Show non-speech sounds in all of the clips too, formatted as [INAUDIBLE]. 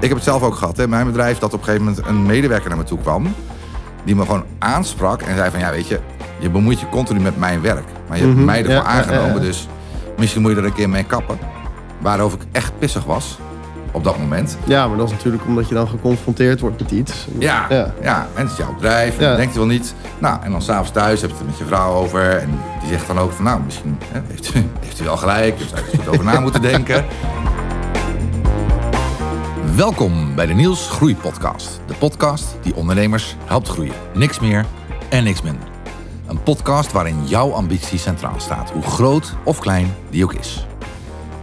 Ik heb het zelf ook gehad. Hè. Mijn bedrijf dat op een gegeven moment een medewerker naar me toe kwam. Die me gewoon aansprak en zei van ja weet je, je bemoeit je continu met mijn werk. Maar je hebt Mhm, mij ervoor ja, aangenomen, ja, ja. dus misschien moet je er een keer mee kappen. Waarover ik echt pissig was op dat moment. Ja, maar dat is natuurlijk omdat je dan geconfronteerd wordt met iets. Ja, ja. Ja. en het is jouw bedrijf. En Ja. dan denkt hij wel niet. Nou, en dan s'avonds thuis heb je het met je vrouw over. En die zegt dan ook van, nou, misschien hè, heeft, u, [LAUGHS] heeft u wel gelijk. Dus daar er goed over na moeten denken. Welkom bij de Niels Groei Podcast. De podcast die ondernemers helpt groeien. Niks meer en niks minder. Een podcast waarin jouw ambitie centraal staat. Hoe groot of klein die ook is.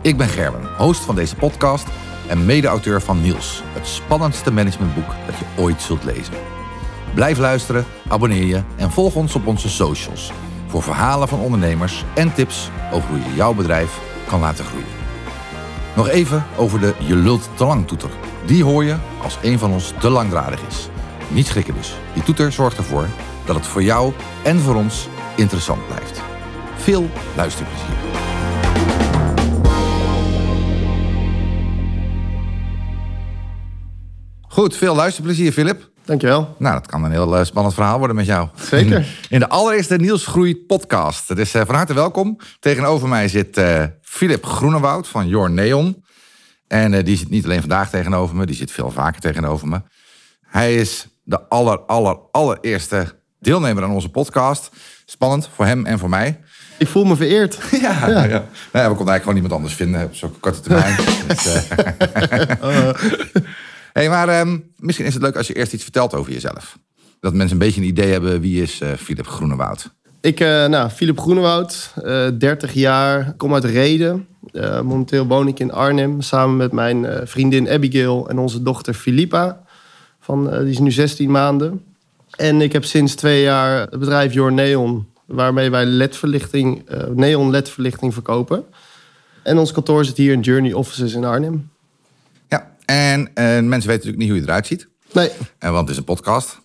Ik ben Gerben, host van deze podcast en mede-auteur van Niels, het spannendste managementboek dat je ooit zult lezen. Blijf luisteren, abonneer je en volg ons op onze socials voor verhalen van ondernemers en tips over hoe je jouw bedrijf kan laten groeien. Nog even over de Je lult te lang toeter. Die hoor je als een van ons te langdradig is. Niet schrikken dus. Die toeter zorgt ervoor dat het voor jou en voor ons interessant blijft. Veel luisterplezier. Goed, veel luisterplezier, Philip. Dankjewel. Nou, dat kan een heel eh, spannend verhaal worden met jou. Zeker. [LAUGHS] In, de allereerste Niels Groeit podcast. Dus eh, van harte welkom. Tegenover mij zit eh Philip Groenewoud van Your Neon. En eh, die zit niet alleen vandaag tegenover me, die zit veel vaker tegenover me. Hij is de aller, aller, allereerste deelnemer aan onze podcast. Spannend voor hem en voor mij. Ik voel me vereerd. [LAUGHS] Ja, ja. Nou ja, we konden eigenlijk gewoon niemand anders vinden op zo'n korte termijn. [LAUGHS] dus, eh. Hey, maar ehm, misschien is het leuk als je eerst iets vertelt over jezelf. Dat mensen een beetje een idee hebben wie is eh Philip Groenewoud. Ik, eh nou, Philip Groenewoud, eh 30 jaar, kom uit Reden. Eh, momenteel woon ik in Arnhem samen met mijn eh, vriendin Abigail en onze dochter Philippa. Van, eh, die is nu 16 maanden. En ik heb sinds twee jaar het bedrijf Your Neon, waarmee wij ledverlichting, eh, neon ledverlichting verkopen. En ons kantoor zit hier in Journey Offices in Arnhem. En eh, mensen weten natuurlijk niet hoe je eruit ziet. Nee, Eh, want het is een podcast.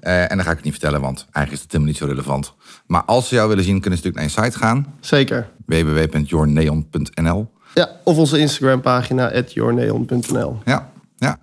Eh, en dan ga ik het niet vertellen, want eigenlijk is het helemaal niet zo relevant. Maar als ze jou willen zien, kunnen ze natuurlijk naar je site gaan. zeker. www.yourneon.nl Ja, of onze Instagram pagina, yourneon.nl. Ja, ja.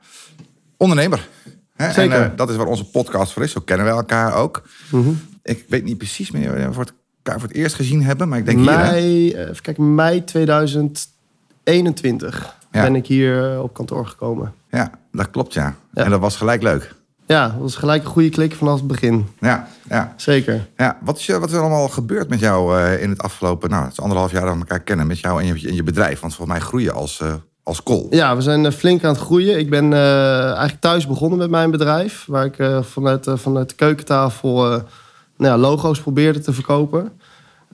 Ondernemer. Hè? Zeker. En dat is waar onze podcast voor is. Zo kennen we elkaar ook. Mhm. Ik weet niet precies meer we voor het- elkaar voor het eerst gezien hebben. Maar ik denk hier... hè? Mei, even kijken, mei 2021 Ja. ben ik hier eh, op kantoor gekomen. Ja, dat klopt ja. Ja. En dat was gelijk leuk. Ja, dat was gelijk een goede klik vanaf het begin. Ja, ja. Zeker. ja. Wat, is, wat is er allemaal gebeurd met jou eh, in het afgelopen... Nou, het is anderhalf jaar dat we elkaar kennen. Met jou en je, en je bedrijf. Want volgens mij groeien als, eh als kool. Ja, we zijn flink aan het groeien. Ik ben eigenlijk thuis begonnen met mijn bedrijf. Waar ik vanuit, vanuit de keukentafel nou ja, logo's probeerde te verkopen.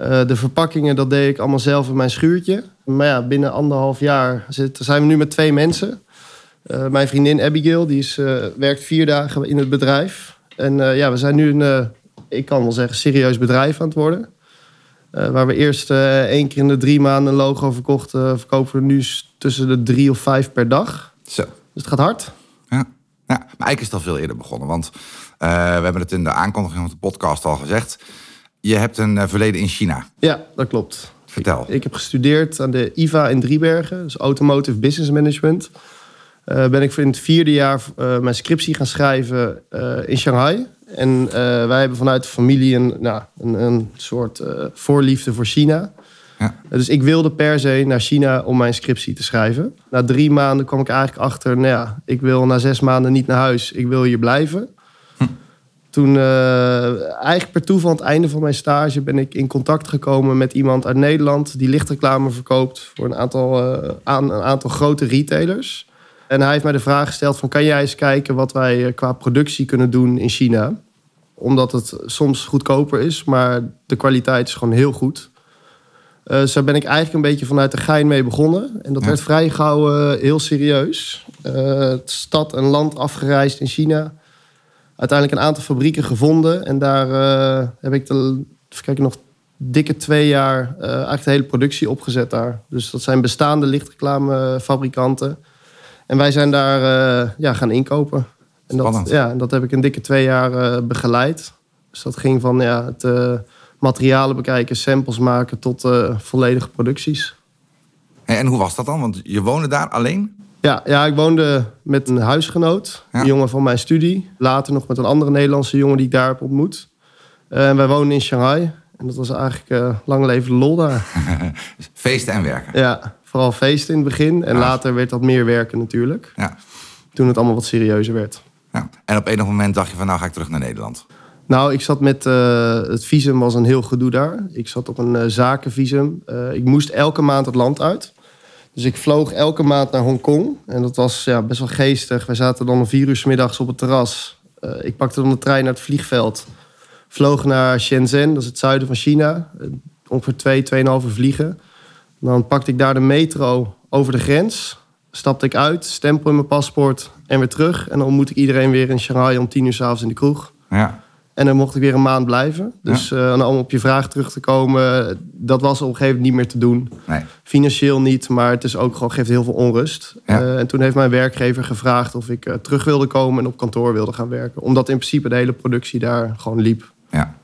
Eh, de verpakkingen, dat deed ik allemaal zelf in mijn schuurtje. Maar ja, binnen anderhalf jaar zit, zijn we nu met twee mensen. Eh, mijn vriendin Abigail, die is, eh, werkt vier dagen in het bedrijf. En ja, we zijn nu een, ik kan wel zeggen, serieus bedrijf aan het worden. Waar we eerst één keer in de drie maanden een logo verkochten, verkopen we nu tussen de drie of vijf per dag. Zo. Dus het gaat hard. Ja. ja, maar eigenlijk is het al veel eerder begonnen. Want we hebben het in de aankondiging van de podcast al gezegd. Je hebt een eh, verleden in China. Ja, dat klopt. Vertel. Ik heb gestudeerd aan de IVA in Driebergen, dus Automotive Business Management. Eh, ben ik in het vierde jaar eh, mijn scriptie gaan schrijven in Shanghai. En wij hebben vanuit de familie een, nou, een, een soort voorliefde voor China. Ja. Dus ik wilde per se naar China om mijn scriptie te schrijven. Na drie maanden kwam ik eigenlijk achter, nou ja, ik wil na zes maanden niet naar huis. Ik wil hier blijven. Toen, eh, eigenlijk per toeval aan het einde van mijn stage, ben ik in contact gekomen met iemand uit Nederland die lichtreclame verkoopt voor een aantal, eh, aan, een aantal grote retailers. En hij heeft mij de vraag gesteld van kan jij eens kijken wat wij eh, qua productie kunnen doen in China? Omdat het soms goedkoper is, maar de kwaliteit is gewoon heel goed. Daar ben ik eigenlijk een beetje vanuit de gein mee begonnen. En dat Ja. werd vrij gauw heel serieus. Stad en land afgereisd in China uiteindelijk een aantal fabrieken gevonden. En daar eh, heb ik de, even kijken, nog dikke twee jaar eh, eigenlijk de hele productie opgezet daar. Dus dat zijn bestaande lichtreclamefabrikanten. En wij zijn daar eh, ja, gaan inkopen. En dat, ja, en dat heb ik een dikke twee jaar eh, begeleid. Dus dat ging van ja, het eh, materialen bekijken, samples maken tot eh, volledige producties. En, en hoe was dat dan? Want je woonde daar alleen? Ja, ja, ik woonde met een huisgenoot, Ja. een jongen van mijn studie. Later nog met een andere Nederlandse jongen die ik daar heb ontmoet. En wij woonden in Shanghai. En dat was eigenlijk eh, lang leven de lol daar. [LAUGHS] Feesten en werken. ja, vooral feesten in het begin. En Ja. later werd dat meer werken natuurlijk. Ja. Toen het allemaal wat serieuzer werd. ja. En op enig moment dacht je van nou ga ik terug naar Nederland. Nou, ik zat met... eh, het visum was een heel gedoe daar. Ik zat op een eh, zakenvisum. Ik moest elke maand het land uit. Dus ik vloog elke maand naar Hongkong. En dat was ja, best wel geestig. Wij zaten dan om vier uur middags op het terras. Eh, ik pakte dan de trein naar het vliegveld. Vloog naar Shenzhen, dat is het zuiden van China. Eh, ongeveer twee, tweeënhalf uur vliegen. Dan pakte ik daar de metro over de grens. Stapte ik uit, stempel in mijn paspoort en weer terug. En dan ontmoet ik iedereen weer in Shanghai om tien uur s'avonds in de kroeg. Ja. En dan mocht ik weer een maand blijven. Dus eh, en om op je vraag terug te komen, dat was op een gegeven moment niet meer te doen. Nee. Financieel niet, maar het is ook gewoon, geeft heel veel onrust. Ja. Eh, en toen heeft mijn werkgever gevraagd of ik eh, terug wilde komen en op kantoor wilde gaan werken. Omdat in principe de hele productie daar gewoon liep. Ja.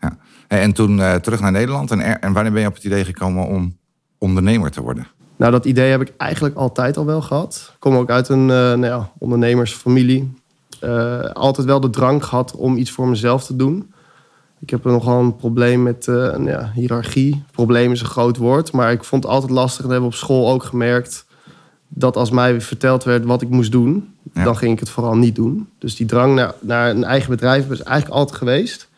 ja. En toen eh, terug naar Nederland. En, er- en wanneer ben je op het idee gekomen om ondernemer te worden? Nou, dat idee heb ik eigenlijk altijd al wel gehad. Ik kom ook uit een eh, nou ja, ondernemersfamilie. Eh, altijd wel de drang gehad om iets voor mezelf te doen. Ik heb nogal een probleem met nou ja, hiërarchie. Probleem is een groot woord, maar ik vond het altijd lastig. En hebben op school ook gemerkt dat als mij verteld werd wat ik moest doen, Ja. dan ging ik het vooral niet doen. Dus die drang naar, naar een eigen bedrijf is eigenlijk altijd geweest.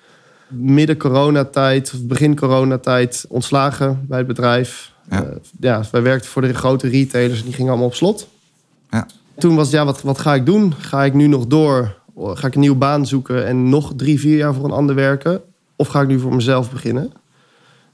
Midden coronatijd, of begin coronatijd, ontslagen bij het bedrijf. Ja. Eh, ja, wij werkten voor de grote retailers en die gingen allemaal op slot. Ja. Toen was het, ja, wat, wat ga ik doen? Ga ik nu nog door? Ga ik een nieuwe baan zoeken en nog drie, vier jaar voor een ander werken? Of ga ik nu voor mezelf beginnen?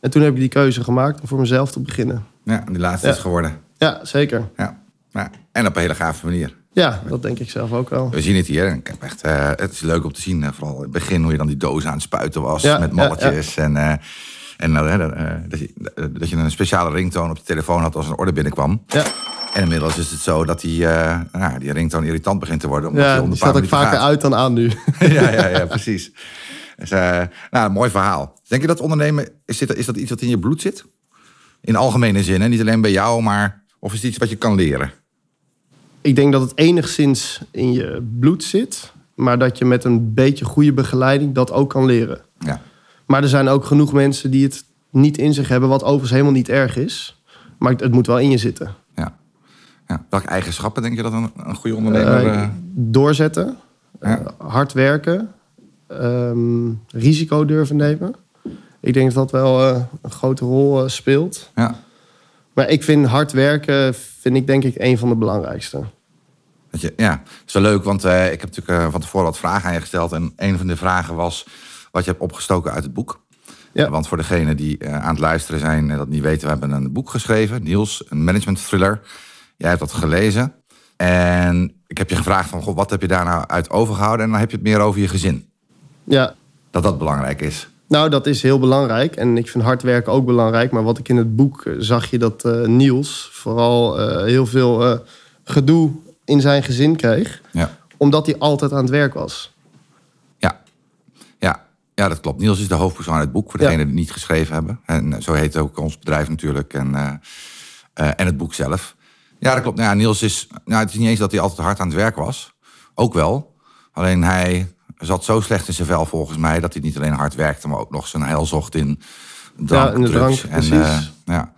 En toen heb ik die keuze gemaakt om voor mezelf te beginnen. Ja, die laatste Ja. is geworden. Ja, zeker. Ja. ja. En op een hele gave manier. Ja, dat denk ik zelf ook wel. We zien het hier. En ik heb echt, eh, het is leuk om te zien. eh, vooral in het begin hoe je dan die dozen aan het spuiten was. Ja, met malletjes. En, eh, en eh, eh, dat, je, dat je een speciale ringtoon op je telefoon had als een orde binnenkwam. Ja, En inmiddels is het zo dat die, eh nou, die ringtoon irritant begint te worden. Omdat ja die staat ook vaker gaat. uit dan aan nu. [LAUGHS] ja, ja, ja, precies. Dus, eh, nou, mooi verhaal. Denk je dat ondernemen, is, dit, is dat iets wat in je bloed zit? In algemene zin, hè? niet alleen bij jou, maar of is het iets wat je kan leren? Ik denk dat het enigszins in je bloed zit. Maar dat je met een beetje goede begeleiding dat ook kan leren. Ja, Maar er zijn ook genoeg mensen die het niet in zich hebben. Wat overigens helemaal niet erg is. Maar het, het moet wel in je zitten. ja. ja. Welke eigenschappen denk je dat een, een goede ondernemer... Eh, doorzetten. Ja. eh, hard werken. ehm, risico durven nemen. Ik denk dat dat wel een grote rol speelt. ja. Maar ik vind hard werken, vind ik denk ik een van de belangrijkste. Dat je, ja, het is wel leuk, want ik heb natuurlijk van tevoren wat vragen aan je gesteld. En een van de vragen was wat je hebt opgestoken uit het boek. Ja. Want voor degenen die eh, aan het luisteren zijn en dat niet weten, we hebben een boek geschreven, Niels, een management thriller. Jij hebt dat gelezen. En ik heb je gevraagd van, goh, wat heb je daar nou uit overgehouden? En dan heb je het meer over je gezin. Ja, Dat dat belangrijk is. nou dat is heel belangrijk. En ik vind hard werken ook belangrijk. Maar wat ik in het boek eh, zag je dat eh, Niels vooral heel veel gedoe in zijn gezin kreeg. Ja. Omdat hij altijd aan het werk was. Ja. Dat klopt. Niels is de hoofdpersoon uit het boek, voor Ja. degenen die het niet geschreven hebben. En eh, zo heet ook ons bedrijf natuurlijk. En, eh, eh, en het boek zelf. Ja, dat klopt. Nou, ja, Niels is, nou, het is niet eens dat hij altijd hard aan het werk was. Ook wel. Alleen hij zat zo slecht in zijn vel volgens mij... dat hij niet alleen hard werkte, maar ook nog zijn heil zocht in drank, Ja, in de drank, en, ja.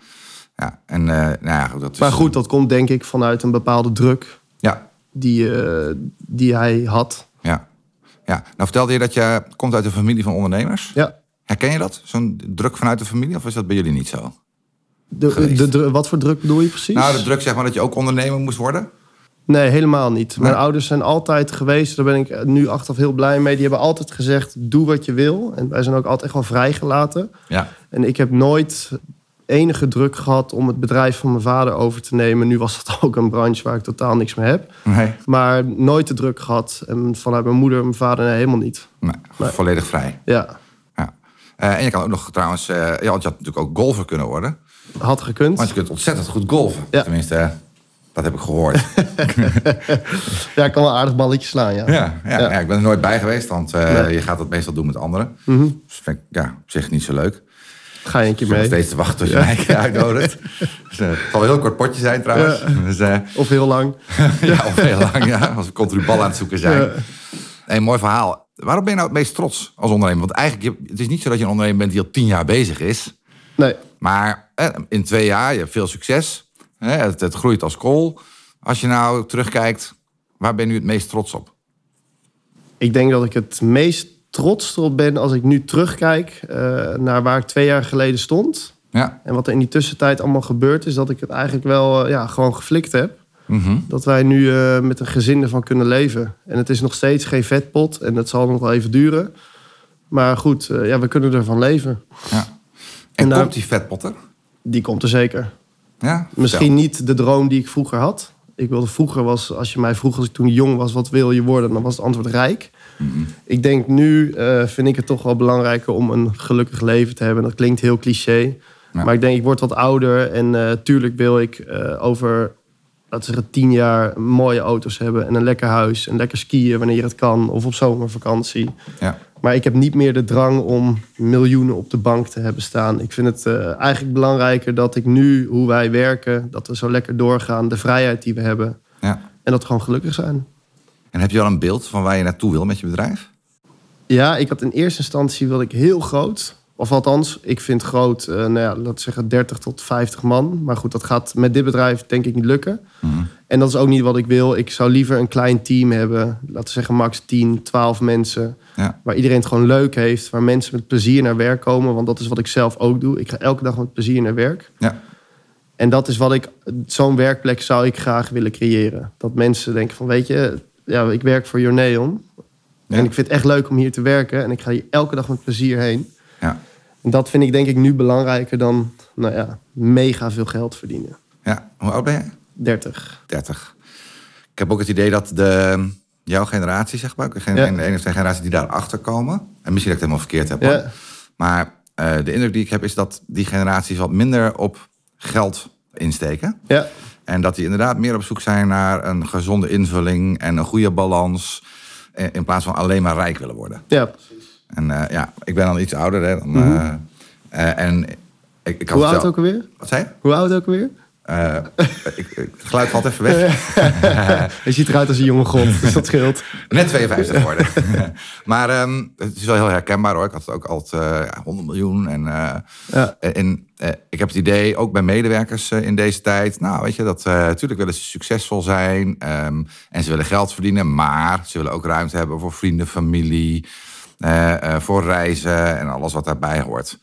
ja, en nou ja, goed, dat is... Maar goed, dat komt denk ik vanuit een bepaalde druk Ja, die, die hij had. Ja. Nou vertelde je dat je komt uit een familie van ondernemers. Ja. Herken je dat? Zo'n druk vanuit de familie? Of is dat bij jullie niet zo? De, Geweest. de, wat voor druk bedoel je precies? Nou, de druk zeg maar dat je ook ondernemer moest worden. Nee, helemaal niet. Mijn Nee? ouders zijn altijd geweest, daar ben ik nu achteraf heel blij mee. Die hebben altijd gezegd, doe wat je wil. En wij zijn ook altijd echt wel vrijgelaten. Ja. En ik heb nooit enige druk gehad om het bedrijf van mijn vader over te nemen. Nu was dat [LAUGHS] ook een branche waar ik totaal niks mee heb. Nee. Maar nooit de druk gehad. En vanuit mijn moeder en mijn vader nee, helemaal niet. nee, volledig vrij. Ja, Ja. Eh, en je kan ook nog trouwens, eh, ja, want je had natuurlijk ook golfer kunnen worden. had gekund. Want je kunt ontzettend goed golfen. Ja. Tenminste, eh, dat heb ik gehoord. [LAUGHS] Ja, ik kan wel aardig balletje slaan, ja. ja, ja, ja. ik ben er nooit bij geweest, want Nee. je gaat dat meestal doen met anderen. Mhm. Dus vind ik ja, op zich niet zo leuk. Ga keer Ik mee. steeds te wachten tot je mij keer [LAUGHS] uitnodigt. Dus, [LAUGHS] het zal een heel kort potje zijn trouwens. Dus, eh, Of heel lang. [LAUGHS] ja, of heel lang, ja. Als we continu bal aan het zoeken zijn. Ja. Een mooi verhaal. Waarom ben je nou het meest trots als ondernemer? Want eigenlijk, je- het is niet zo dat je een ondernemer bent die al tien jaar bezig is. Nee, Maar eh, in twee jaar, je hebt veel succes. Het, het groeit als kool. Als je nou terugkijkt, waar ben je nu het meest trots op? ik denk dat ik het meest trots op ben als ik nu terugkijk eh, naar waar ik twee jaar geleden stond. Ja. En wat er in die tussentijd allemaal gebeurd is, dat ik het eigenlijk wel eh, ja, gewoon geflikt heb. Mhm. Dat wij nu eh, met een gezin ervan kunnen leven. En het is nog steeds geen vetpot en dat zal nog wel even duren. Maar goed, ja, we kunnen ervan leven. ja. En, En daar- komt die vetpotter? Die komt er zeker. Ja? Misschien niet de droom die ik vroeger had. Ik wilde vroeger was, als je mij vroeg als ik toen jong was, wat wil je worden? Dan was het antwoord rijk. Mhm. Ik denk nu eh, vind ik het toch wel belangrijker om een gelukkig leven te hebben. Dat klinkt heel cliché. Ja. Maar ik denk, ik word wat ouder. En eh, tuurlijk wil ik eh, over, laten we zeggen, tien jaar mooie auto's hebben. En een lekker huis. En lekker skiën wanneer het kan. Of op zomervakantie. Ja. Maar ik heb niet meer de drang om miljoenen op de bank te hebben staan. Ik vind het eigenlijk belangrijker dat ik nu, hoe wij werken, dat we zo lekker doorgaan, de vrijheid die we hebben. ja. En dat we gewoon gelukkig zijn. En heb je al een beeld van waar je naartoe wil met je bedrijf? Ja, ik had in eerste instantie wilde ik heel groot. Of althans, ik vind groot, eh nou ja, laten we zeggen 30 tot 50 man. Maar goed, dat gaat met dit bedrijf denk ik niet lukken. Mhm. En dat is ook niet wat ik wil. Ik zou liever een klein team hebben. Laten we zeggen max 10, 12 mensen. Ja. Waar iedereen het gewoon leuk heeft. Waar mensen met plezier naar werk komen. Want dat is wat ik zelf ook doe. Ik ga elke dag met plezier naar werk. Ja. En dat is wat ik... Zo'n werkplek zou ik graag willen creëren. Dat mensen denken van, weet je... Ja, ik werk voor Journeon. Ja. En ik vind het echt leuk om hier te werken. En ik ga hier elke dag met plezier heen. Ja. En dat vind ik denk ik nu belangrijker dan... Nou ja, mega veel geld verdienen. ja. Hoe oud ben je? 30. 30. Ik heb ook het idee dat de, jouw generatie, zeg maar, de, Ja. de ene of twee generaties die daarachter komen, en misschien dat ik het helemaal verkeerd heb, hoor. Ja. maar eh, de indruk die ik heb is dat die generaties wat minder op geld insteken. Ja, En dat die inderdaad meer op zoek zijn naar een gezonde invulling en een goede balans. eh, In plaats van alleen maar rijk willen worden. ja. En eh, ja, ik ben dan iets ouder. Hè, dan, eh, eh, en ik, ik Hoe oud ook alweer? Wat zei je? Hoe oud ook alweer? Eh, [LAUGHS] ik, ik- het geluid valt even weg. [LAUGHS] Hij ziet eruit als een jonge god, dus dat scheelt. [LAUGHS] Net 52 geworden. maar ehm, het is wel heel herkenbaar hoor. Ik had het ook altijd eh, ja, 100 miljoen. En, eh, Ja. en eh, ik heb het idee, ook bij medewerkers in deze tijd. Nou, weet je, dat natuurlijk willen ze succesvol zijn. ehm, en ze willen geld verdienen. Maar ze willen ook ruimte hebben voor vrienden, familie. voor reizen en alles wat daarbij hoort.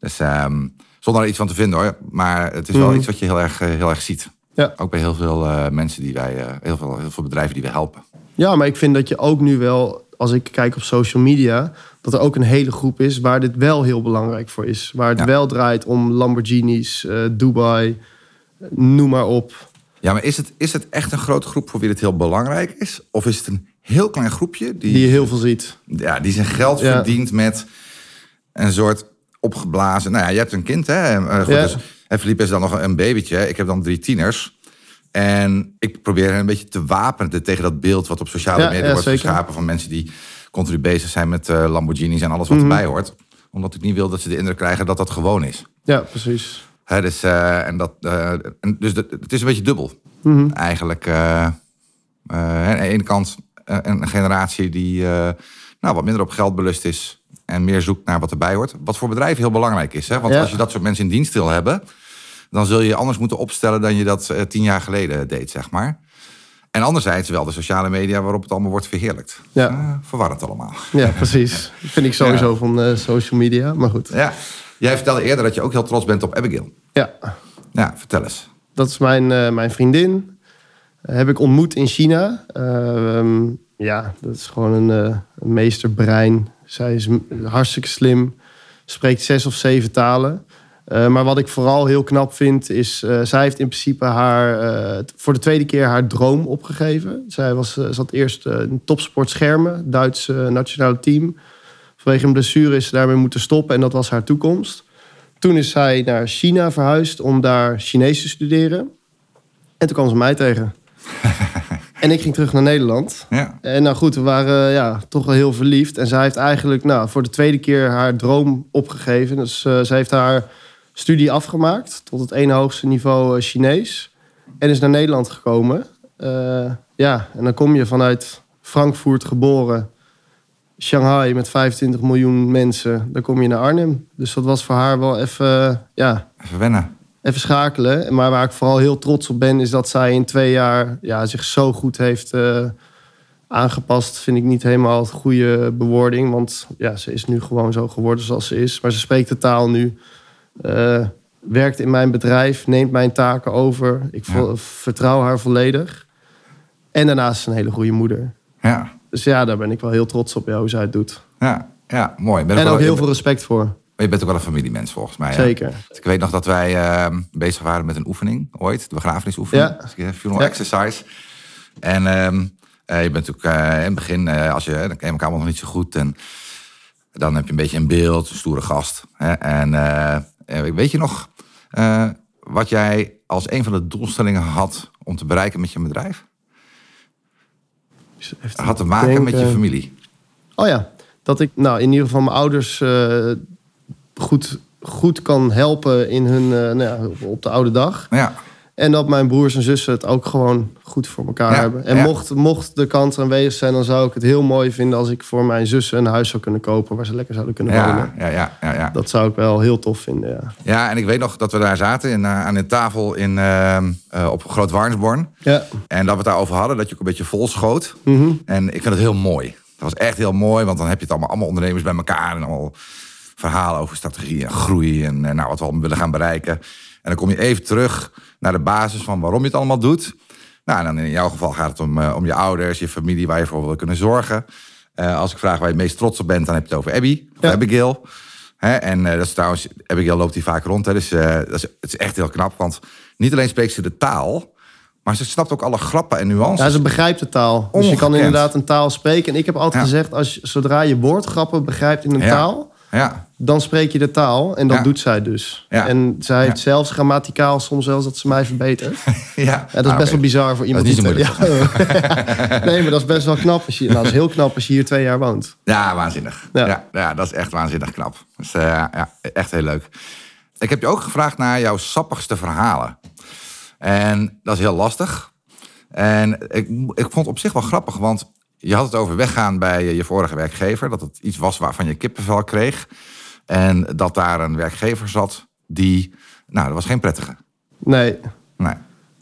Dus ehm, zonder er iets van te vinden hoor. Maar het is wel Mhm. iets wat je heel erg, eh, heel erg ziet. Ja. Ook bij heel veel eh, mensen die wij, eh, heel, veel, heel veel bedrijven die we helpen. ja, maar ik vind dat je ook nu wel, als ik kijk op social media, dat er ook een hele groep is waar dit wel heel belangrijk voor is. Waar het Ja. wel draait om Lamborghinis, Dubai, noem maar op. Ja, maar is het, is het echt een grote groep voor wie dit heel belangrijk is? Of is het een heel klein groepje die, Die je heel veel ziet. ja, die zijn geld Ja. verdient met een soort opgeblazen... Nou ja, je hebt een kind, hè? Eh, goed, Ja. dus, en Philippe is dan nog een babytje. Ik heb dan drie tieners. En ik probeer hen een beetje te wapenen tegen dat beeld... wat op sociale Ja, media ja, wordt zeker. geschapen... van mensen die continu bezig zijn met eh, Lamborghinis en alles wat Mhm. erbij hoort. Omdat ik niet wil dat ze de indruk krijgen dat dat gewoon is. Ja, precies. Hè, dus, eh, en dat, en dus dat- het is een beetje dubbel. Mhm. Eigenlijk aan de ene kant een generatie die nou, wat minder op geld belust is en meer zoekt naar wat erbij hoort. Wat voor bedrijven heel belangrijk is. Hè? Want Ja. als je dat soort mensen in dienst wil hebben, dan zul je je anders moeten opstellen dan je dat eh, tien jaar geleden deed, zeg maar. En anderzijds wel de sociale media waarop het allemaal wordt verheerlijkt. Ja. Eh, verwarrend allemaal. Ja, precies. [LAUGHS] vind ik sowieso van eh, social media, maar goed. Ja. Jij vertelde eerder dat je ook heel trots bent op Abigail. Ja, Ja, vertel eens. dat is mijn, mijn vriendin. Heb ik ontmoet in China. Eh, ehm, ja, dat is gewoon een, een meesterbrein. Zij is hartstikke slim. Spreekt zes of zeven talen. Eh, maar wat ik vooral heel knap vind, is... eh, zij heeft in principe haar, eh, voor de tweede keer haar droom opgegeven. Zij was, zat eerst in topsport schermen, Duits nationale team. Vanwege een blessure is ze daarmee moeten stoppen en dat was haar toekomst. Toen is zij naar China verhuisd om daar Chinees te studeren. En toen kwam ze mij tegen. [LAUGHS] En ik ging terug naar Nederland. Ja. En nou goed, we waren ja, toch wel heel verliefd. En zij heeft eigenlijk nou, voor de tweede keer haar droom opgegeven. Dus uh, zij heeft haar studie afgemaakt tot het ene hoogste niveau uh, Chinees. En is naar Nederland gekomen. Uh, ja, en dan kom je vanuit Frankfurt geboren, Shanghai met 25 miljoen mensen. Dan kom je naar Arnhem. Dus dat was voor haar wel even, ja... Even wennen even schakelen. Maar waar ik vooral heel trots op ben, is dat zij in twee jaar ja, zich zo goed heeft uh, aangepast. Vind ik niet helemaal het goede bewoording. Want ja, ze is nu gewoon zo geworden zoals ze is. Maar ze spreekt de taal nu. Uh, werkt in mijn bedrijf, neemt mijn taken over. Ik ja. vertrouw haar volledig. En daarnaast is ze een hele goede moeder. Ja. Dus ja, daar ben ik wel heel trots op, hoe zij het doet. Ja, ja mooi. Ben en ook heel veel respect voor. Je bent ook wel een familiemens volgens mij. Zeker. Ja? Ik weet nog dat wij uh, bezig waren met een oefening ooit, de begrafenisoefening. Ja. Funeral ja. exercise. En uh, je bent natuurlijk uh, in het begin, als je, dan ken je elkaar nog niet zo goed. En dan heb je een beetje een beeld, een stoere gast. Hè? En weet je nog wat jij als een van de doelstellingen had om te bereiken met je bedrijf? Had te maken met je familie. Oh ja, dat ik nou in ieder geval mijn ouders goed, goed kan helpen in hun, uh, nou ja, op de oude dag. Ja. En dat mijn broers en zussen het ook gewoon goed voor elkaar Ja, hebben. En ja. mocht, mocht de kans aanwezig zijn, dan zou ik het heel mooi vinden als ik voor mijn zussen een huis zou kunnen kopen waar ze lekker zouden kunnen Ja, wonen. ja, ja, ja, ja. Dat zou ik wel heel tof vinden. Ja. ja, en ik weet nog dat we daar zaten in, eh, aan een tafel in, eh, eh, op Groot Warnsborn. Ja. En dat we het daarover hadden, dat je ook een beetje vol schoot. Mhm. En ik vind het heel mooi. Dat was echt heel mooi, want dan heb je het allemaal, allemaal ondernemers bij elkaar. En allemaal verhalen over strategie en groei en eh, nou, wat we allemaal willen gaan bereiken. En dan kom je even terug naar de basis van waarom je het allemaal doet. Nou, en dan in jouw geval gaat het om, eh, om je ouders, je familie, waar je voor wil kunnen zorgen. Eh, als ik vraag waar je het meest trots op bent, dan heb je het over Abby, of Ja. Abigail. Hè, en dat is trouwens, Abigail loopt hier vaak rond. Hè, dus dat is, het is echt heel knap, want niet alleen spreekt ze de taal, maar ze snapt ook alle grappen en nuances. Ja, ze begrijpt de taal. Dus je kan inderdaad een taal spreken. En ik heb altijd Ja. gezegd, als, zodra je woordgrappen begrijpt in een Ja. taal, Ja, dan spreek je de taal. En dat Ja. doet zij dus. Ja. En zij heeft Ja. zelfs grammaticaal soms zelfs dat ze mij verbetert. [LAUGHS] ja. Dat is Ah, best wel bizar voor iemand is niet die... zo Ja. [LAUGHS] nee, maar dat is best wel knap. Als je, nou, dat is heel knap als je hier twee jaar woont. Ja, waanzinnig. Ja. Ja. Dat is echt waanzinnig knap. Dus, eh, ja, echt heel leuk. Ik heb je ook gevraagd naar jouw sappigste verhalen. En dat is heel lastig. En ik, ik vond het op zich wel grappig, want je had het over weggaan bij je vorige werkgever. Dat het iets was waarvan je kippenvel kreeg. En dat daar een werkgever zat die... Nou, dat was geen prettige. Nee, Nee.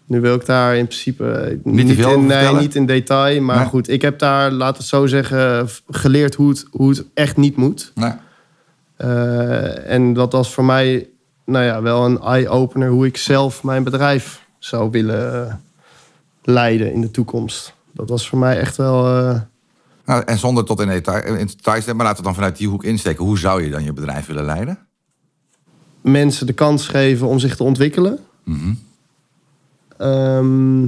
nu wil ik daar in principe eh, Niet veel in, nee, niet in detail. Maar Nee. goed, ik heb daar, laat het zo zeggen, geleerd hoe het, hoe het echt niet moet. nee. Eh, en dat was voor mij nou ja, wel een eye-opener hoe ik zelf mijn bedrijf zou willen eh, leiden in de toekomst. Dat was voor mij echt wel. Nou, en zonder tot in detail, in details te maar laten we dan vanuit die hoek insteken. Hoe zou je dan je bedrijf willen leiden? mensen de kans geven om zich te ontwikkelen. Mhm. Ehm,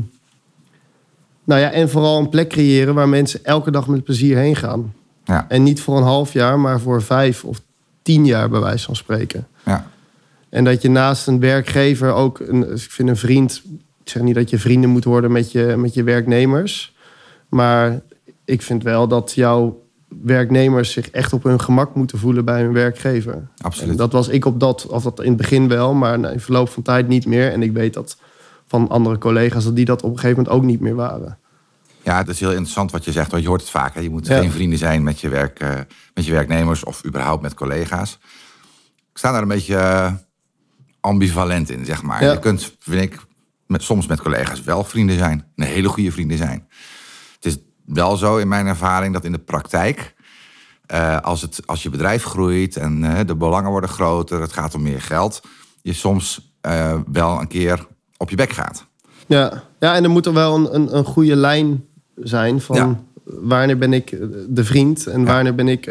nou ja, en vooral een plek creëren waar mensen elke dag met plezier heen gaan. Ja, En niet voor een half jaar, maar voor vijf of tien jaar, bij wijze van spreken. ja, En dat je naast een werkgever ook, een, ik vind een vriend, ik zeg niet dat je vrienden moet worden met je, met je werknemers. Maar ik vind wel dat jouw werknemers zich echt op hun gemak moeten voelen bij hun werkgever. absoluut. En dat was ik op dat, of dat in het begin wel, maar in verloop van tijd niet meer. En ik weet dat van andere collega's dat die dat op een gegeven moment ook niet meer waren. Ja, het is heel interessant wat je zegt, want je hoort het vaak. Hè? Je moet Ja. geen vrienden zijn met je, werk, eh, met je werknemers of überhaupt met collega's. Ik sta daar een beetje eh, ambivalent in, zeg maar. Ja. Je kunt, vind ik, met, soms met collega's wel vrienden zijn. Een hele goede vrienden zijn. Wel zo in mijn ervaring dat in de praktijk... eh, als, het, als je bedrijf groeit en eh, de belangen worden groter... het gaat om meer geld... je soms eh, wel een keer op je bek gaat. Ja, ja en er moet er wel een, een, een goede lijn zijn van Ja. wanneer ben ik de vriend en wanneer ben ik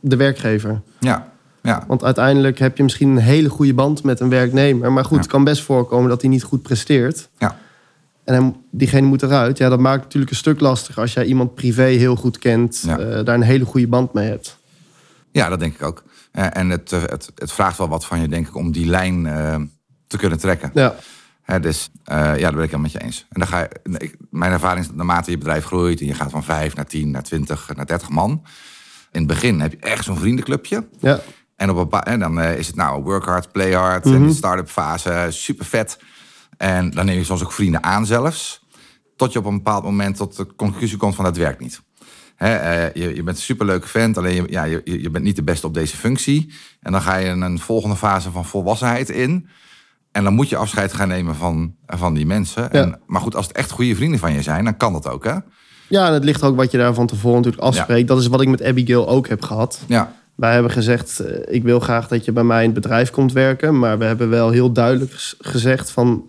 de werkgever. Ja, ja, Want uiteindelijk heb je misschien een hele goede band met een werknemer. Maar goed, Ja. het kan best voorkomen dat hij niet goed presteert. ja. En hij, diegene moet eruit. Ja, dat maakt natuurlijk een stuk lastiger als jij iemand privé heel goed kent. Ja. eh, daar een hele goede band mee hebt. Ja, dat denk ik ook. Eh, en het, eh, het, het vraagt wel wat van je, denk ik, om die lijn te kunnen trekken. Ja, Hè, dus ja, daar ben ik helemaal met je eens. En dan ga je, ik- mijn ervaring is dat naarmate je bedrijf groeit... en je gaat van 5 naar 10, naar 20, naar 30 man... in het begin heb je echt zo'n vriendenclubje... Ja, En op een en dan is het nou work hard, play hard. En die start-up fase, super vet. En dan neem je soms ook vrienden aan zelfs. Tot je op een bepaald moment tot de conclusie komt van dat werkt niet. Eh, je, je bent een superleuke vent, alleen je, ja, je, je bent niet de beste op deze functie. En dan ga je een volgende fase van volwassenheid in. En dan moet je afscheid gaan nemen van, van die mensen. Ja. En, maar goed, als het echt goede vrienden van je zijn, dan kan dat ook, hè? ja en het ligt ook wat je daar van tevoren natuurlijk afspreekt. Dat is wat ik met Abigail ook heb gehad. Ja, Wij hebben gezegd, eh, ik wil graag dat je bij mij in het bedrijf komt werken. Maar we hebben wel heel duidelijk gezegd van...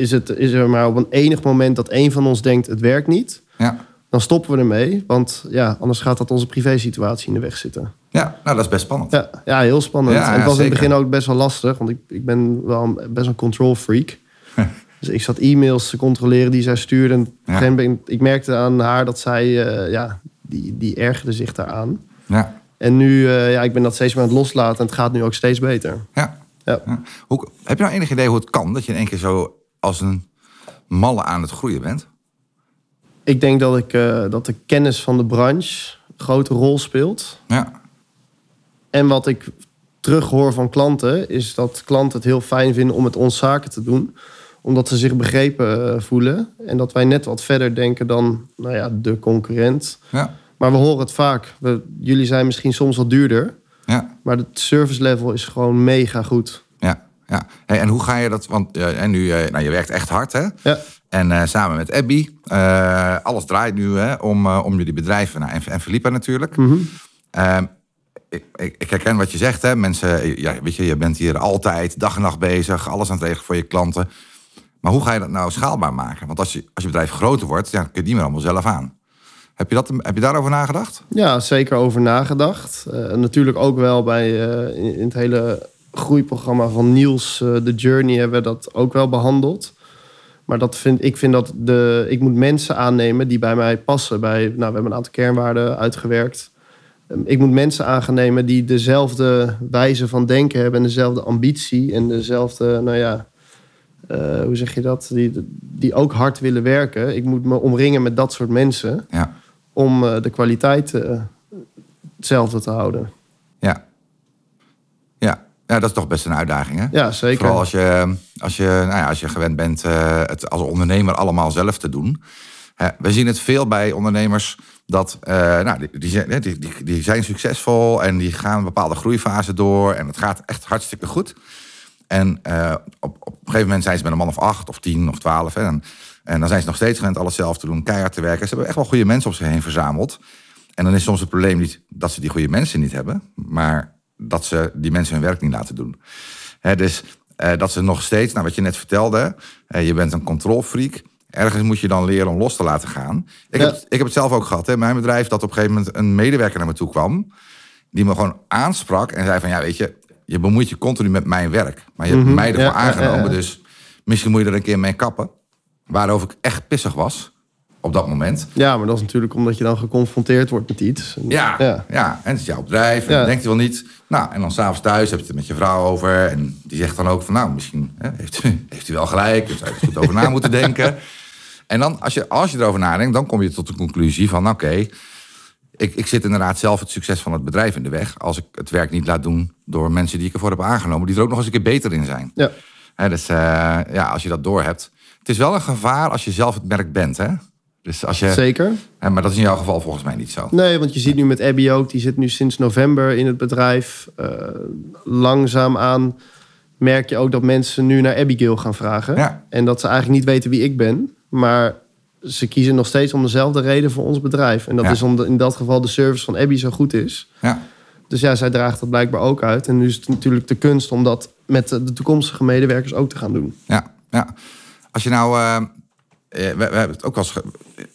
Is, het, is er maar op een enig moment dat één van ons denkt, het werkt niet... ja. dan stoppen we ermee. Want ja, anders gaat dat onze privésituatie in de weg zitten. ja nou, dat is best spannend. Ja, ja heel spannend. Ja, en het was in het begin ook best wel lastig. Want ik, ik ben wel een, best een control freak. dus ik zat e-mails te controleren die zij stuurde. En moment, ik merkte aan haar dat zij... eh, ja, die, die ergerde zich daaraan. Ja, En nu, eh, ja, ik ben dat steeds meer aan het loslaten. En het gaat nu ook steeds beter. ja. Ja. Ja. Hoe, heb je nou enig idee hoe het kan dat je in één keer zo als een malle aan het groeien bent? Ik denk dat, ik, eh, dat de kennis van de branche een grote rol speelt. Ja, En wat ik terughoor van klanten, is dat klanten het heel fijn vinden om met ons zaken te doen. Omdat ze zich begrepen eh, voelen. En dat wij net wat verder denken dan nou ja, de concurrent. ja, Maar we horen het vaak. We, jullie zijn misschien soms wat duurder. ja, Maar het service level is gewoon mega goed. Ja. Hey, en hoe ga je dat? Want eh, en nu, eh, nou, je werkt echt hard, hè? Ja, En eh, samen met Abby, alles draait nu hè, om, om jullie bedrijven. Nou, en, en Felipa natuurlijk. Ehm, ik, ik, ik herken wat je zegt, hè. Mensen, ja, weet je, je bent hier altijd dag en nacht bezig, alles aan het regelen voor je klanten. Maar hoe ga je dat nou schaalbaar maken? Want als je, als je bedrijf groter wordt, ja, dan kun je die meer allemaal zelf aan. Heb je, dat, heb je daarover nagedacht? ja zeker over nagedacht. Natuurlijk ook wel bij in, in het hele groeiprogramma van Niels, eh The Journey, hebben we dat ook wel behandeld. Maar dat vind, ik vind dat de, ik moet mensen aannemen die bij mij passen. Bij, nou, we hebben een aantal kernwaarden uitgewerkt. Ehm, Ik moet mensen aan gaan nemen die dezelfde wijze van denken hebben... en dezelfde ambitie en dezelfde, nou ja... eh, hoe zeg je dat? Die, die ook hard willen werken. Ik moet me omringen met dat soort mensen... Ja, om eh, de kwaliteit eh, hetzelfde te houden. ja. Ja. dat is toch best een uitdaging, hè? Ja, zeker. Vooral als je, als je, nou ja, als je gewend bent eh, het als ondernemer allemaal zelf te doen. We zien het veel bij ondernemers dat eh, nou, die, die, zijn- die, die, die zijn succesvol en die gaan een bepaalde groeifase door en het gaat echt hartstikke goed. En eh, op, op een gegeven moment zijn ze met een man of acht of tien of twaalf. hè, En, en dan zijn ze nog steeds gewend alles zelf te doen, keihard te werken. Ze hebben echt wel goede mensen op zich heen verzameld. En dan is soms het probleem niet dat ze die goede mensen niet hebben, maar dat ze die mensen hun werk niet laten doen. Hè, dus eh, dat ze nog steeds, nou wat je net vertelde, eh, je bent een controlfreak. Ergens moet je dan leren om los te laten gaan. Ik, Ja. heb, ik heb het zelf ook gehad. Hè. Mijn bedrijf dat op een gegeven moment een medewerker naar me toe kwam. Die me gewoon aansprak en zei van ja weet je, je bemoeit je continu met mijn werk. Maar je hebt mij ervoor ja, aangenomen. ja. Dus misschien moet je er een keer mee kappen. Waarover ik echt pissig was op dat moment. Ja, maar dat is natuurlijk omdat je dan geconfronteerd wordt met iets. En- Ja, ja. ja. en het is jouw bedrijf. En Ja. dan denkt hij wel niet. Nou, en dan s'avonds thuis heb je het met je vrouw over. En die zegt dan ook van, nou, misschien hè, heeft, u, [LAUGHS] heeft u wel gelijk. Dus zou je er goed over na [LAUGHS] moeten denken. En dan, als je, als je erover nadenkt, dan kom je tot de conclusie van, oké, ik, ik zit inderdaad zelf het succes van het bedrijf in de weg. Als ik het werk niet laat doen door mensen die ik ervoor heb aangenomen, die er ook nog eens een keer beter in zijn. Ja. Hè, dus eh, ja, als je dat doorhebt. Het is wel een gevaar als je zelf het merk bent, hè? Dus als je, Zeker. maar dat is in jouw geval volgens mij niet zo. Nee, want je ziet nu met Abby ook, die zit nu sinds november in het bedrijf. Eh langzaamaan merk je ook dat mensen nu naar Abigail gaan vragen. Ja. En dat ze eigenlijk niet weten wie ik ben. Maar ze kiezen nog steeds om dezelfde reden voor ons bedrijf. En dat Ja. is omdat in dat geval de service van Abby zo goed is. Ja. Dus ja, zij draagt dat blijkbaar ook uit. En nu is het natuurlijk de kunst om dat met de toekomstige medewerkers ook te gaan doen. Ja, ja. Als je nou. eh, we, we hebben het ook wel eens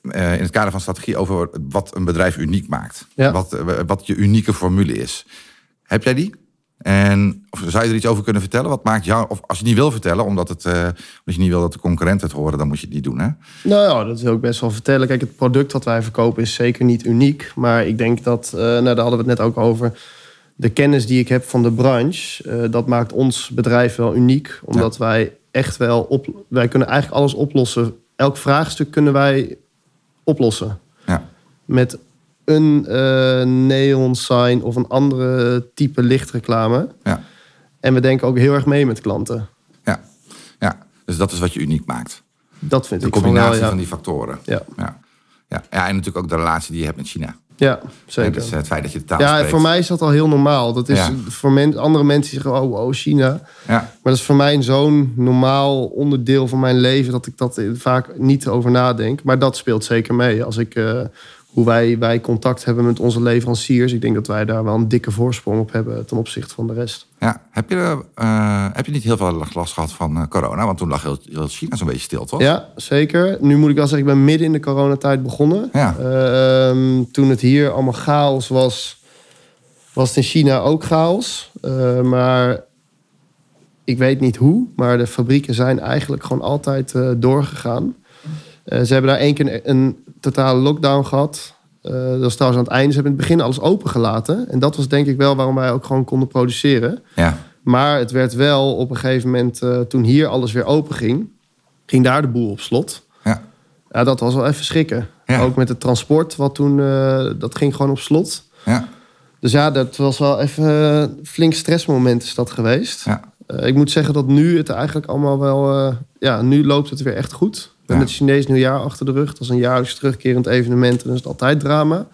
eh, in het kader van strategie over wat een bedrijf uniek maakt. Ja. Wat, eh, wat je unieke formule is. Heb jij die? En of zou je er iets over kunnen vertellen? Wat maakt jou, of als je niet wil vertellen, omdat, het, eh, omdat je niet wil dat de concurrenten het horen, dan moet je het niet doen. Hè? Nou ja, dat wil ik best wel vertellen. Kijk, het product wat wij verkopen is zeker niet uniek. Maar ik denk dat, eh, nou, daar hadden we het net ook over. De kennis die ik heb van de branche, eh, dat maakt ons bedrijf wel uniek. Omdat wij echt wel op. Wij kunnen eigenlijk alles oplossen. Elk vraagstuk kunnen wij oplossen. Ja. Met een eh neon sign of een andere type lichtreclame. Ja. En we denken ook heel erg mee met klanten. Ja. ja. Dus dat is wat je uniek maakt. Dat vind De ik van combinatie wel, ja. van die factoren. Ja. Ja. ja, en natuurlijk ook de relatie die je hebt met China. Ja, zeker. Dus het feit dat je de taal ja, spreekt. voor mij is dat al heel normaal. Dat is Ja. voor men, andere mensen die zeggen, oh, wow, China. Ja. Maar dat is voor mij zo'n normaal onderdeel van mijn leven... dat ik dat vaak niet over nadenk. Maar dat speelt zeker mee. Als ik, eh, hoe wij, wij contact hebben met onze leveranciers... ik denk dat wij daar wel een dikke voorsprong op hebben... ten opzichte van de rest. Ja. Heb, je, eh, heb je niet heel veel last gehad van eh, corona? Want toen lag heel, heel China zo'n beetje stil, toch? Ja, zeker. Nu moet ik wel zeggen, ik ben midden in de coronatijd begonnen. Ja. Ehm, toen het hier allemaal chaos was, was het in China ook chaos. Eh, maar ik weet niet hoe, maar de fabrieken zijn eigenlijk gewoon altijd doorgegaan. Ze hebben daar één keer een totale lockdown gehad. Eh, dat was trouwens aan het einde. Ze hebben in het begin alles opengelaten. En dat was denk ik wel waarom wij ook gewoon konden produceren. Ja. Maar het werd wel op een gegeven moment, eh, toen hier alles weer open ging, ging daar de boel op slot. Ja. Ja, dat was wel even schrikken. Ja. Ook met het transport, wat toen, eh, dat ging gewoon op slot. Ja. Dus ja, dat was wel even flink stressmoment is dat geweest. Ja. Ik moet zeggen dat nu het eigenlijk allemaal wel... ja, nu loopt het weer echt goed. We hebben Ja. het Chinees nieuwjaar achter de rug. Dat is een jaarlijks terugkerend evenement. En dan is het altijd drama.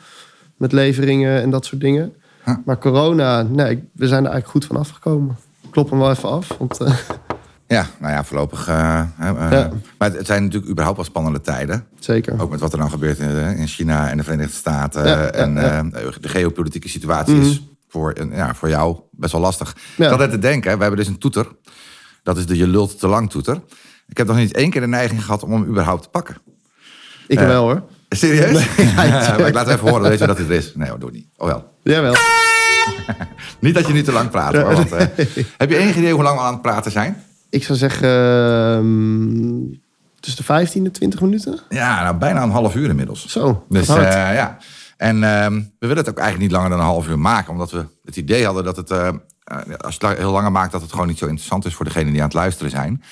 Met leveringen en dat soort dingen. Ja. Maar corona, nee, we zijn er eigenlijk goed van afgekomen. Klop hem wel even af. Want, eh, Ja, nou ja, voorlopig. eh, eh, Ja. Maar het, zijn natuurlijk überhaupt wel spannende tijden. zeker. Ook met wat er dan gebeurt in, in China en de Verenigde Staten. Ja, en. Mhm. de geopolitieke situatie is voor, ja, voor jou best wel lastig. Ik had net te denken, we hebben dus een toeter. Dat is de je lult te lang toeter. Ik heb nog niet één keer de neiging gehad om hem überhaupt te pakken. Ik Eh, wel hoor. Serieus? [LAUGHS] ja, maar ik laat even horen, weet je dat het is. Nee, hoor, doe niet. Oh wel. Jawel. [LAUGHS] Niet dat je niet te lang praat. hoor, want, eh, heb je enig idee hoe lang we aan het praten zijn? Ik zou zeggen ehm, tussen de 15 en 20 minuten. Ja, nou, bijna een half uur inmiddels. Zo, Dus eh, ja. En ehm, we willen het ook eigenlijk niet langer dan een half uur maken. Omdat we het idee hadden dat het, als je het heel langer maakt, dat het gewoon niet zo interessant is voor degenen die aan het luisteren zijn.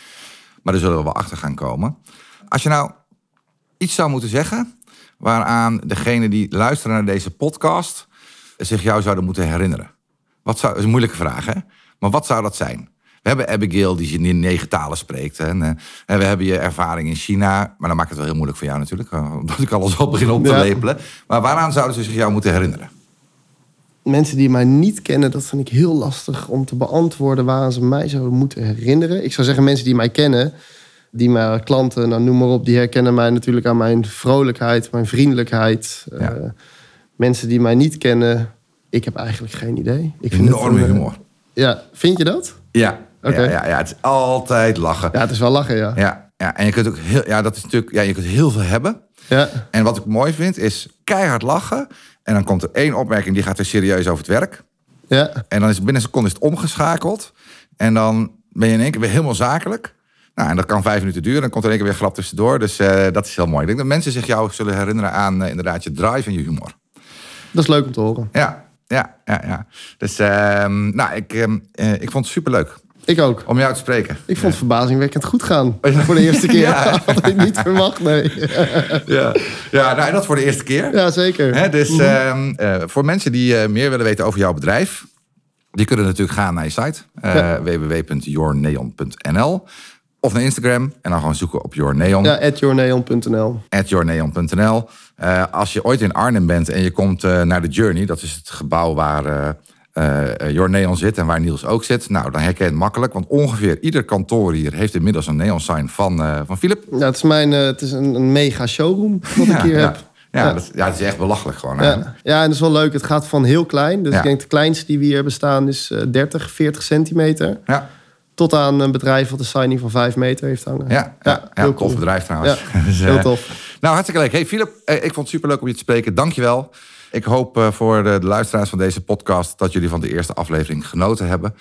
Maar daar zullen we wel achter gaan komen. Als je nou iets zou moeten zeggen waaraan degenen die luisteren naar deze podcast zich jou zouden moeten herinneren. Wat zou, dat is een moeilijke vraag, hè? Maar wat zou dat zijn? We hebben Abigail die in negen talen spreekt. Hè? En, eh, en we hebben je ervaring in China. Maar dan maakt het wel heel moeilijk voor jou natuurlijk. eh, Omdat ik alles al begin op te Ja. lepelen. Maar waaraan zouden ze zich jou moeten herinneren? Mensen die mij niet kennen, dat vind ik heel lastig om te beantwoorden waaraan ze mij zouden moeten herinneren. Ik zou zeggen, mensen die mij kennen, die mijn klanten, nou, noem maar op, die herkennen mij natuurlijk aan mijn vrolijkheid, mijn vriendelijkheid. Ja. Eh, mensen die mij niet kennen, ik heb eigenlijk geen idee. Ik vind het een, humor. Ja, vind je dat? Ja. Ja, ja, ja, het is altijd lachen. Ja, het is wel lachen, ja. Ja, ja, en je kunt ook heel, ja, dat is natuurlijk, ja, je kunt heel veel hebben. Ja, En wat ik mooi vind is keihard lachen. En dan komt er één opmerking die gaat weer serieus over het werk. ja. En dan is het binnen een seconde is het omgeschakeld. En dan ben je in één keer weer helemaal zakelijk. Nou, en dat kan vijf minuten duren. Dan komt er in één keer weer grap tussendoor. Dus eh, dat is heel mooi. Ik denk dat mensen zich jou zullen herinneren aan eh, inderdaad je drive en je humor. dat is leuk om te horen. Ja, ja, ja. ja. Dus ehm, nou, ik, ehm, eh, ik vond het superleuk Ik ook. om jou te spreken. Ik vond het verbazingwekkend goed gaan. [LAUGHS] Voor de eerste keer. [LAUGHS] Ja. [LAUGHS] Had ik niet verwacht, nee. Ja, ja nou, en dat voor de eerste keer. Ja, zeker. Hè, dus ehm, eh, voor mensen die eh, meer willen weten over jouw bedrijf, die kunnen natuurlijk gaan naar je site eh Ja. www.yourneon.nl of naar Instagram en dan gewoon zoeken op yourneon Ja, at yourneon.nl. at yourneon.nl. Als je ooit in Arnhem bent en je komt naar de Journey, dat is het gebouw waar eh eh, Your Neon zit en waar Niels ook zit. Nou, dan herken je het makkelijk, want ongeveer ieder kantoor hier heeft inmiddels een neon sign van, eh van Philip. Ja, het is, mijn, eh, het is een, een mega showroom wat ik hier ja. heb. Ja, Ja. Dat, ja, het is echt belachelijk gewoon. Ja. ja, en dat is wel leuk. Het gaat van heel klein. Dus Ja. ik denk de kleinste die we hier hebben staan is eh 30, 40 centimeter. ja. Tot aan een bedrijf wat een signing van 5 meter heeft hangen. Ja, ja, ja, heel tof cool. bedrijf trouwens. Ja, [LAUGHS] Dus, heel eh, tof. Nou, hartstikke leuk. Hey Philip, eh, ik vond het superleuk om je te spreken. Dankjewel. Ik hoop eh, voor de, de luisteraars van deze podcast dat jullie van de eerste aflevering genoten hebben.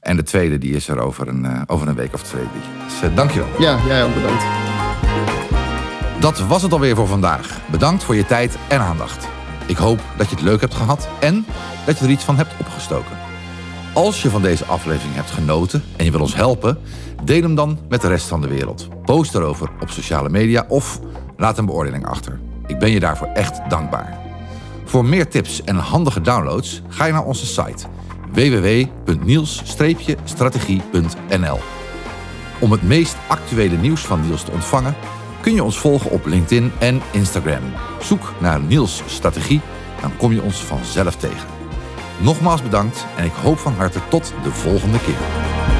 En de tweede die is er over een, eh, over een week of twee. Dus uh, dankjewel. Ja, jij ook bedankt. Dat was het alweer voor vandaag. Bedankt voor je tijd en aandacht. Ik hoop dat je het leuk hebt gehad en dat je er iets van hebt opgestoken. Als je van deze aflevering hebt genoten en je wil ons helpen, deel hem dan met de rest van de wereld. Post erover op sociale media of laat een beoordeling achter. Ik ben je daarvoor echt dankbaar. Voor meer tips en handige downloads ga je naar onze site www.niels-strategie.nl. Om het meest actuele nieuws van Niels te ontvangen, kun je ons volgen op LinkedIn en Instagram. Zoek naar Niels Strategie, dan kom je ons vanzelf tegen. Nogmaals bedankt en ik hoop van harte tot de volgende keer.